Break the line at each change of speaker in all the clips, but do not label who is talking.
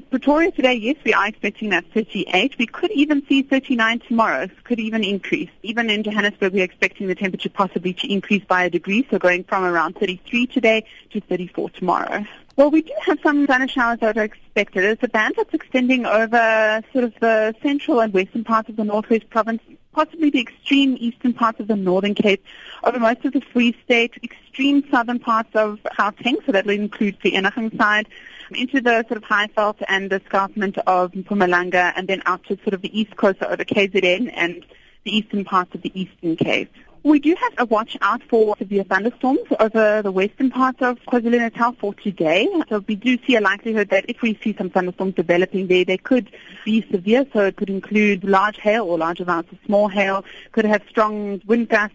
to Pretoria today, yes, we are expecting that 38. We could even see 39 tomorrow. Could even increase. Even in Johannesburg, we're expecting the temperature possibly to increase by a degree, so going from around 33 today to 34 tomorrow. Well, we do have some thunder showers that are expected. It's a band that's extending over sort of the central and western parts of the northwest province, possibly the extreme eastern parts of the northern Cape, over most of the Free State, extreme southern parts of Gauteng, so that will include the Enaching side, into the sort of Highveld and the escarpment of Mpumalanga, and then out to sort of the east coast over KZN and the eastern parts of the Eastern Cape. We do have a watch out for severe thunderstorms over the western parts of KwaZulu-Natal for today. So we do see a likelihood that if we see some thunderstorms developing there, they could be severe. So it could include large hail or large amounts of small hail, could have strong wind gusts,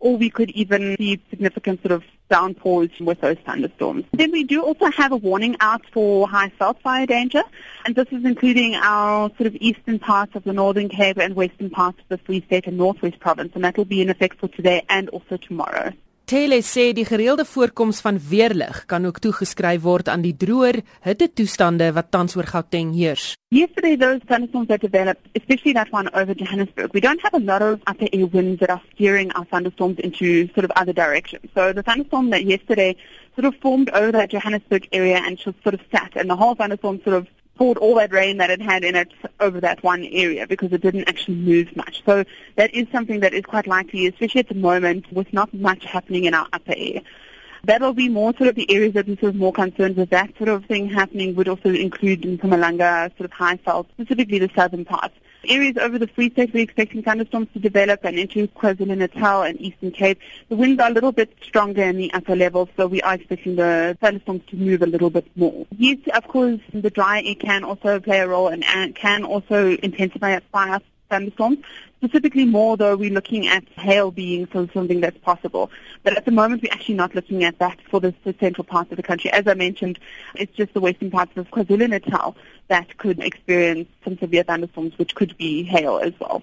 or we could even see significant sort of downpours with those thunderstorms. Then we do also have a warning out for high veld fire danger, and this is including our sort of eastern parts of the Northern Cape and western parts of the Free State and Northwest Province, and that will be in effect for today and also tomorrow.
Taylor sê die gereelde voorkoms van weerlig kan ook toegeskryf word aan die droër hittetoestande wat tans oor Gauteng heers.
Yesterday those thunderstorms that developed, especially that one over Johannesburg, we don't have a lot of upper air winds that are steering our thunderstorms into sort of other directions. So the thunderstorm that yesterday sort of formed over that Johannesburg area and just sort of sat and the whole thunderstorm sort of poured all that rain that it had in it over that one area because it didn't actually move much. So that is something that is quite likely, especially at the moment with not much happening in our upper air. That'll be more sort of the areas that we're sort of more concerned with that sort of thing happening would also include in Mpumalanga, sort of Highveld, specifically the southern parts. Areas over the Free State, we're expecting thunderstorms to develop and into KwaZulu-Natal and Eastern Cape. The winds are a little bit stronger in the upper levels, so we are expecting the thunderstorms to move a little bit more. Yes, of course, the dry air can also play a role and uh, can also intensify fire thunderstorms. Specifically more though, we're looking at hail being something that's possible. But at the moment, we're actually not looking at that for the, the central parts of the country. As I mentioned, it's just the western parts of KwaZulu-Natal that could experience some severe thunderstorms, which could be hail as well.